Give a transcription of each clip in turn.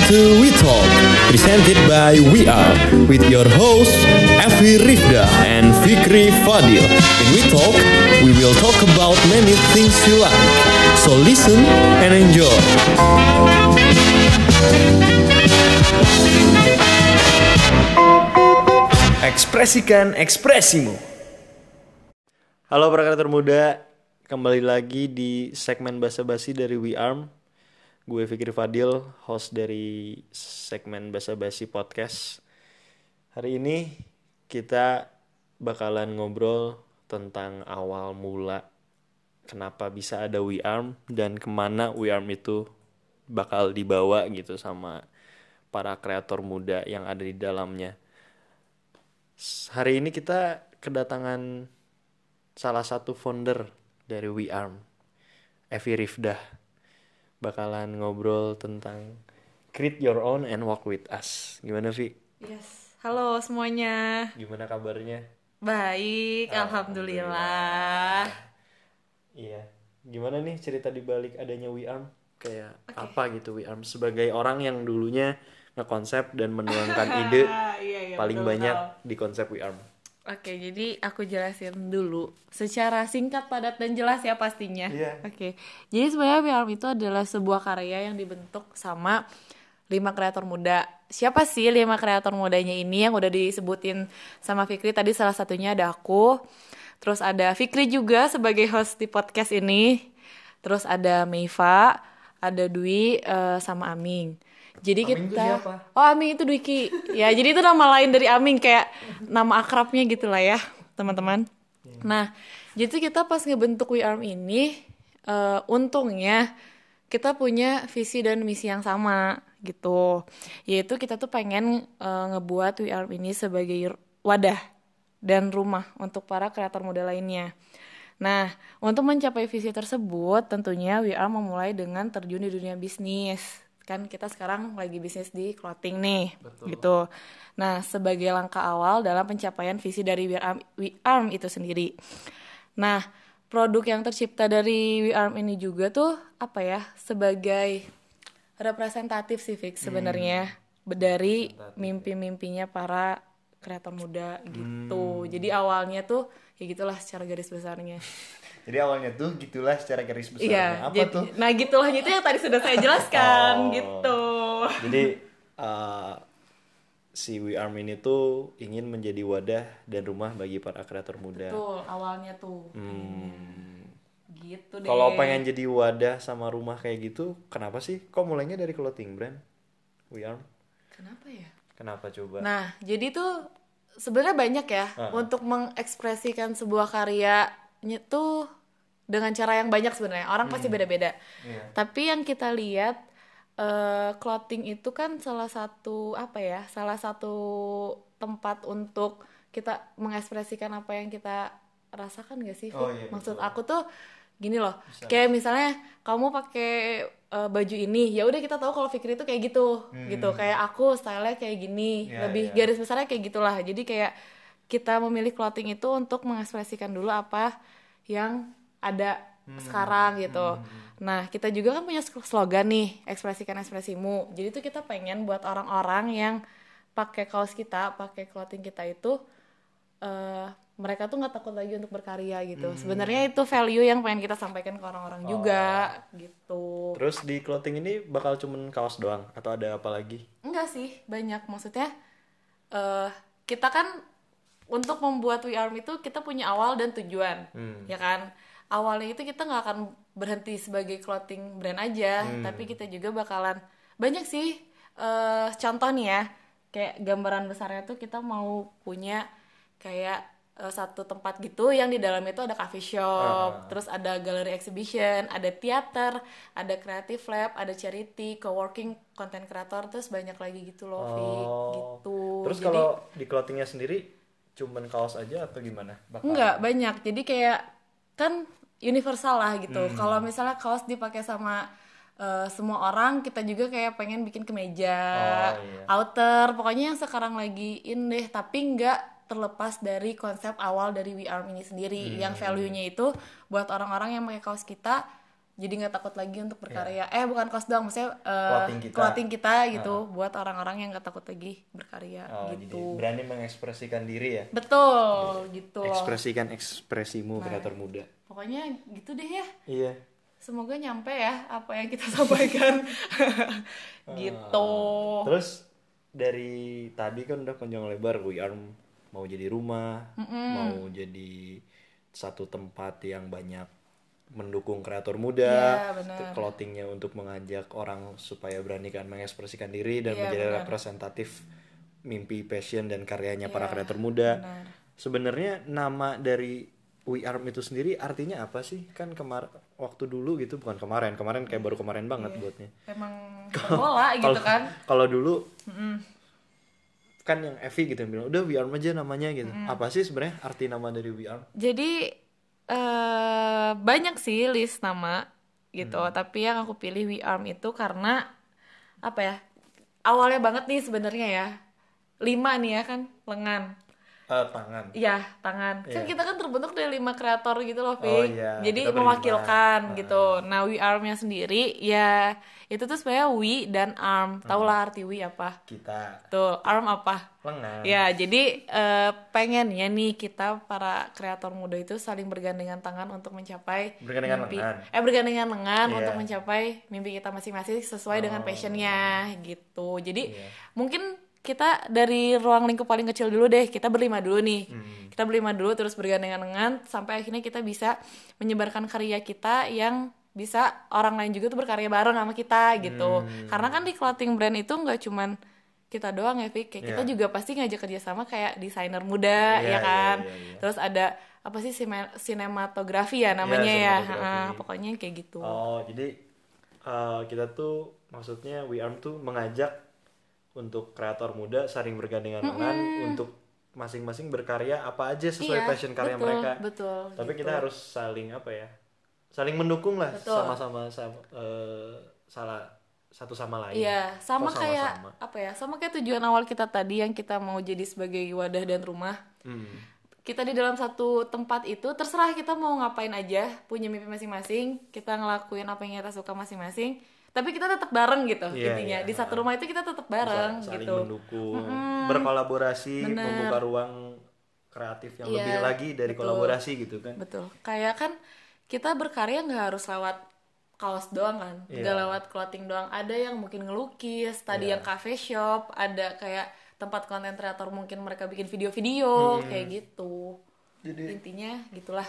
Welcome to We Talk, presented by We Are, with your hosts Evi Rifda and Fikri Fadil. In We Talk, we will talk about many things you like. So listen and enjoy. Ekspresikan ekspresimu. Halo para kreator muda, kembali lagi di segmen basa-basi dari We Arm. Gue Fikri Fadil, host dari segmen basa-basi podcast. Hari ini kita bakalan ngobrol tentang awal mula kenapa bisa ada We Arm dan ke mana We Arm itu bakal dibawa gitu sama para kreator muda yang ada di dalamnya. Hari ini kita kedatangan salah satu founder dari We Arm, Evi Rifdah. Bakalan ngobrol tentang create your own and walk with us. Gimana Vi? Yes. Halo semuanya. Gimana kabarnya? Baik, alhamdulillah. Iya. Gimana nih cerita di balik adanya We Arm? Kayak apa gitu We Arm sebagai orang yang dulunya ngekonsep dan menuangkan ide iya, iya, paling betul, banyak di konsep We Arm. Oke, jadi aku jelasin dulu secara singkat, padat dan jelas ya pastinya. Iya. Oke. Jadi sebenarnya VR itu adalah sebuah karya yang dibentuk sama lima kreator muda. Siapa sih lima kreator mudanya ini yang udah disebutin sama Fikri tadi salah satunya ada aku. Terus ada Fikri juga sebagai host di podcast ini. Terus ada Meiva, ada Dwi eh, sama Aming. Jadi Aming kita siapa? Oh, Aming itu Dwiki. ya, jadi itu nama lain dari Aming kayak nama akrabnya gitu lah ya, teman-teman. Nah, jadi kita pas ngebentuk We Arm ini eh, untungnya kita punya visi dan misi yang sama gitu. Yaitu kita tuh pengen eh, ngebuat We Arm ini sebagai wadah dan rumah untuk para kreator muda lainnya. Nah, untuk mencapai visi tersebut, tentunya We memulai dengan terjun di dunia bisnis. Kan kita sekarang lagi bisnis di clothing nih, gitu. Nah, sebagai langkah awal dalam pencapaian visi dari We Arm, We Arm itu sendiri. Nah, produk yang tercipta dari We Arm ini juga tuh apa ya? Sebagai representatif sih Fix sebenarnya dari mimpi-mimpinya para kreator muda gitu. Jadi awalnya tuh ya gitulah secara garis besarnya. Jadi awalnya tuh gitulah secara garis besarnya. Iya, Apa jadi- tuh? Nah, gitulah itu yang tadi sudah saya jelaskan Oh. gitu. Jadi uh, si We Arm ini tuh ingin menjadi wadah dan rumah bagi para kreator muda. Tuh, awalnya tuh. Hmm. Gitu deh. Kalau pengen jadi wadah sama rumah kayak gitu, kenapa sih? Kok mulainya dari clothing brand? We Arm. Kenapa ya? Kenapa coba? Nah, jadi tuh sebenarnya banyak ya untuk mengekspresikan sebuah karyanya tuh dengan cara yang banyak sebenarnya. Orang pasti beda-beda. Iya. Tapi yang kita lihat eh, clothing itu kan salah satu apa ya? Salah satu tempat untuk kita mengekspresikan apa yang kita rasakan gak sih? Oh, iya, Maksud betul. aku tuh gini loh. Kayak misalnya kamu pakai eh, baju ini, ya udah kita tahu kalau Fikri itu kayak gitu, gitu. Kayak aku stylenya kayak gini, Hmm. Iya, lebih iya. garis besarnya kayak gitulah. Jadi kayak kita memilih clothing itu untuk mengekspresikan dulu apa yang ada Hmm. sekarang gitu. Nah, kita juga kan punya slogan nih, ekspresikan ekspresimu. Jadi tuh kita pengen buat orang-orang yang pakai kaos kita, pakai clothing kita itu eh mereka tuh nggak takut lagi untuk berkarya gitu. Sebenarnya itu value yang pengen kita sampaikan ke orang-orang juga gitu. Terus di clothing ini bakal cuman kaos doang atau ada apa lagi? Enggak sih, banyak maksudnya eh kita kan untuk membuat We Arm itu kita punya awal dan tujuan, ya kan? Awalnya itu kita nggak akan berhenti sebagai clothing brand aja, tapi kita juga bakalan banyak sih eh contoh nih ya, kayak gambaran besarnya tuh kita mau punya kayak eh, satu tempat gitu yang di dalam itu ada coffee shop, terus ada gallery exhibition, ada teater, ada creative lab, ada charity, co-working, content creator, terus banyak lagi gitu loh, Vi. gitu. Oh. Terus Jadi- kalau di clothingnya sendiri cuman kaos aja atau gimana? Bakal- Enggak, banyak. Jadi kayak kan universal lah gitu. Hmm. Kalau misalnya kaos dipakai sama eh, semua orang, kita juga kayak pengen bikin kemeja, Oh, iya. outer, pokoknya yang sekarang lagi in deh, tapi nggak terlepas dari konsep awal dari We Arm ini sendiri, Hmm. yang value-nya itu buat orang-orang yang pakai kaos kita jadi nggak takut lagi untuk berkarya eh bukan kos doang maksudnya eh, Clothing kita. clothing kita gitu buat orang-orang yang nggak takut lagi berkarya Oh, jadi gitu berani mengekspresikan diri ya. betul gitu loh. Ekspresikan ekspresimu kreator muda. pokoknya gitu deh ya Iya. semoga nyampe ya apa yang kita sampaikan gitu Terus dari tadi kan udah panjang lebar We Arm mau jadi rumah, mau jadi satu tempat yang banyak mendukung kreator muda, Iya, benar. clothingnya untuk mengajak orang supaya beranikan mengekspresikan diri dan Iya, menjadi benar. representatif mimpi, passion dan karyanya para Iya, kreator muda. benar. Sebenarnya nama dari We Arm itu sendiri artinya apa sih? Kan kemar waktu dulu gitu bukan kemarin, kemarin kayak baru kemarin banget buatnya. emang bola gitu kan Kalau dulu kan yang Evi gitu yang bilang udah We Arm aja namanya gitu. Apa sih sebenarnya arti nama dari We Arm? Jadi eh banyak sih list nama gitu, Hmm. tapi yang aku pilih We Arm itu karena apa ya? Awalnya banget nih sebenarnya ya. Lima nih ya kan, lengan. Eh, tangan. Iya, tangan. Kan kita kan terbentuk dari lima kreator gitu loh, Vi. Oh, iya. Jadi Kita berlima. mewakilkan gitu. Nah, We Arm-nya sendiri ya itu tuh sebenarnya We dan Arm. Tau lah arti We apa? Kita Tuh, Arm apa? lengan. Ya, jadi eh, pengen ya nih kita para kreator muda itu saling bergandengan tangan untuk mencapai Bergandengan mimpi. lengan. Eh bergandengan lengan Iya. untuk mencapai mimpi kita masing-masing sesuai dengan passionnya gitu. Jadi Iya. mungkin kita dari ruang lingkup paling kecil dulu deh. Kita berlima dulu nih. Hmm. Kita berlima dulu terus bergandengan lengan sampai akhirnya kita bisa menyebarkan karya kita yang bisa orang lain juga tuh berkarya bareng sama kita gitu. Hmm. Karena kan di clothing brand itu nggak cuman kita doang ya, Vic. Kayak kita Iya. juga pasti ngajak kerjasama kayak desainer muda, Iya, ya kan. iya, iya, iya. Terus ada apa sih sinematografi ya namanya ya, sinematografi. Ah, pokoknya kayak gitu. Oh, jadi eh, kita tuh maksudnya We Arm tuh mengajak untuk kreator muda saling bergandengan tangan untuk masing-masing berkarya apa aja sesuai Iya, passion karya betul, mereka. betul, Tapi gitu. kita harus saling apa ya? Saling mendukung lah sama-sama sama, eh, salah satu sama lain. Iya, sama Kok kayak sama-sama? apa ya? Sama kayak tujuan awal kita tadi yang kita mau jadi sebagai wadah dan rumah. Hmm. Kita di dalam satu tempat itu terserah kita mau ngapain aja, punya mimpi masing-masing, kita ngelakuin apa yang kita suka masing-masing. Tapi kita tetap bareng gitu Iya, intinya. iya. Di satu rumah itu kita tetap bareng Sa- saling gitu. mendukung, berkolaborasi, membuka ruang kreatif yang Iya, lebih lagi dari betul. kolaborasi gitu kan. Betul. Kayak kan kita berkarya nggak harus lewat kaos doang kan, Iya. nggak lewat clothing doang. Ada yang mungkin ngelukis, tadi Iya. yang cafe shop, ada kayak tempat konten kreator mungkin mereka bikin video-video Hmm. kayak gitu. Jadi Intinya gitulah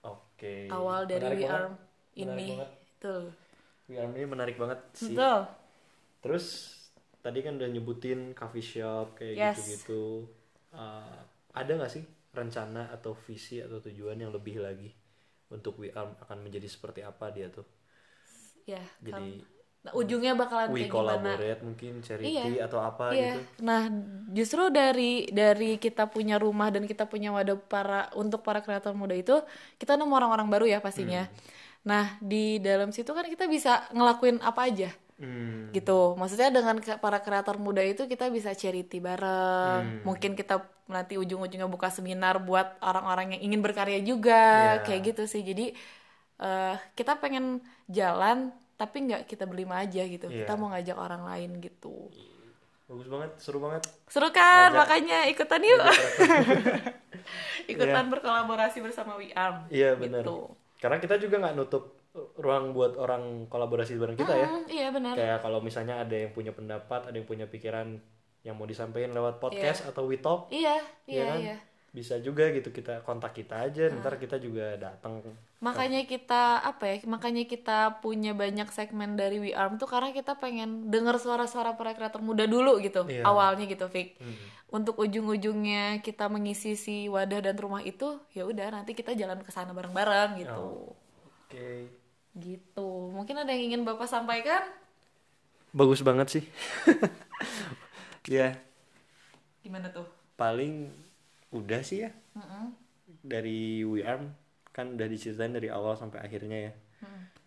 oke. awal dari Menarik We Menarik ini. Betul. We Arm ini menarik banget sih. Betul. Terus tadi kan udah nyebutin coffee shop kayak Yes. gitu-gitu. Uh, ada nggak sih rencana atau visi atau tujuan yang lebih lagi untuk We Arm akan menjadi seperti apa dia tuh? Ya. Jadi kan. Nah, ujungnya bakalan we kayak gimana? collaborate mungkin charity atau apa Iya. gitu. Nah, justru dari dari kita punya rumah dan kita punya wadah para untuk para kreator muda itu, kita nemu orang-orang baru ya pastinya. Hmm. Nah, di dalam situ kan kita bisa ngelakuin apa aja. Hmm. Gitu. Maksudnya dengan para kreator muda itu kita bisa charity Hmm. bareng. Mungkin kita nanti ujung-ujungnya buka seminar buat orang-orang yang ingin berkarya juga, Iya. kayak gitu sih. Jadi eh, kita pengen jalan tapi nggak kita berlima aja gitu. Iya. Kita mau ngajak orang lain gitu. Bagus banget, seru banget. Seru kan? Ngajak. Makanya ikutan yuk. ikutan berkolaborasi bersama We Arm. Iya benar. Gitu. Karena kita juga nggak nutup ruang buat orang kolaborasi bareng kita ya. Iya benar. Kayak kalau misalnya ada yang punya pendapat, ada yang punya pikiran yang mau disampaikan lewat podcast atau we talk, Iya, ya iya, kan? iya. Bisa juga gitu kita kontak kita aja, ntar kita juga datang. Makanya kita apa ya? Makanya kita punya banyak segmen dari We Arm tuh karena kita pengen denger suara-suara para kreator muda dulu gitu. Iya. Awalnya gitu, Vic. Hmm. Untuk ujung-ujungnya kita mengisi si wadah dan rumah itu, ya udah nanti kita jalan ke sana bareng-bareng gitu. Oke. Gitu. Mungkin ada yang ingin Bapak sampaikan? Bagus banget sih. ya, Gimana tuh? paling udah sih ya. Dari We Arm kan udah diceritain dari awal sampai akhirnya ya.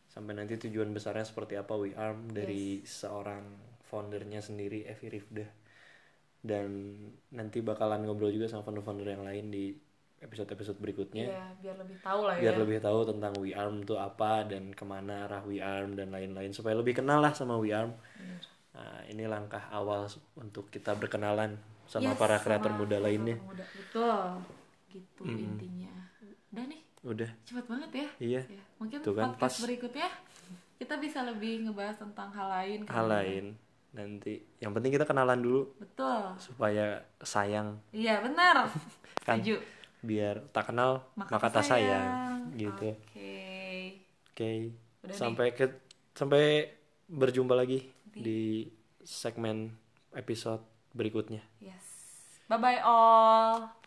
Sampai nanti tujuan besarnya seperti apa We Arm dari seorang foundernya sendiri Evi Rifda. Dan nanti bakalan ngobrol juga sama founder-founder yang lain di episode-episode berikutnya Iya, biar lebih tahu lah biar ya. lebih tahu tentang We Arm tuh apa dan ke mana arah We Arm dan lain-lain supaya lebih kenal lah sama We Arm. Nah, ini langkah awal untuk kita berkenalan sama Yes, para kreator sama muda lainnya. muda. Betul. Gitu intinya. Udah nih, Udah, cepat banget ya. iya. Ya, mungkin Tuh kan, podcast pas. berikutnya kita bisa lebih ngebahas tentang hal lain. Hal ya. lain nanti. Yang penting kita kenalan dulu Betul. supaya sayang Iya benar. Kan. Setuju. biar tak kenal Maka maka, tak sayang. sayang. gitu. Oke. Oke. Udah Sampai ke sampai berjumpa lagi di segmen episode berikutnya. Yes. Bye bye all.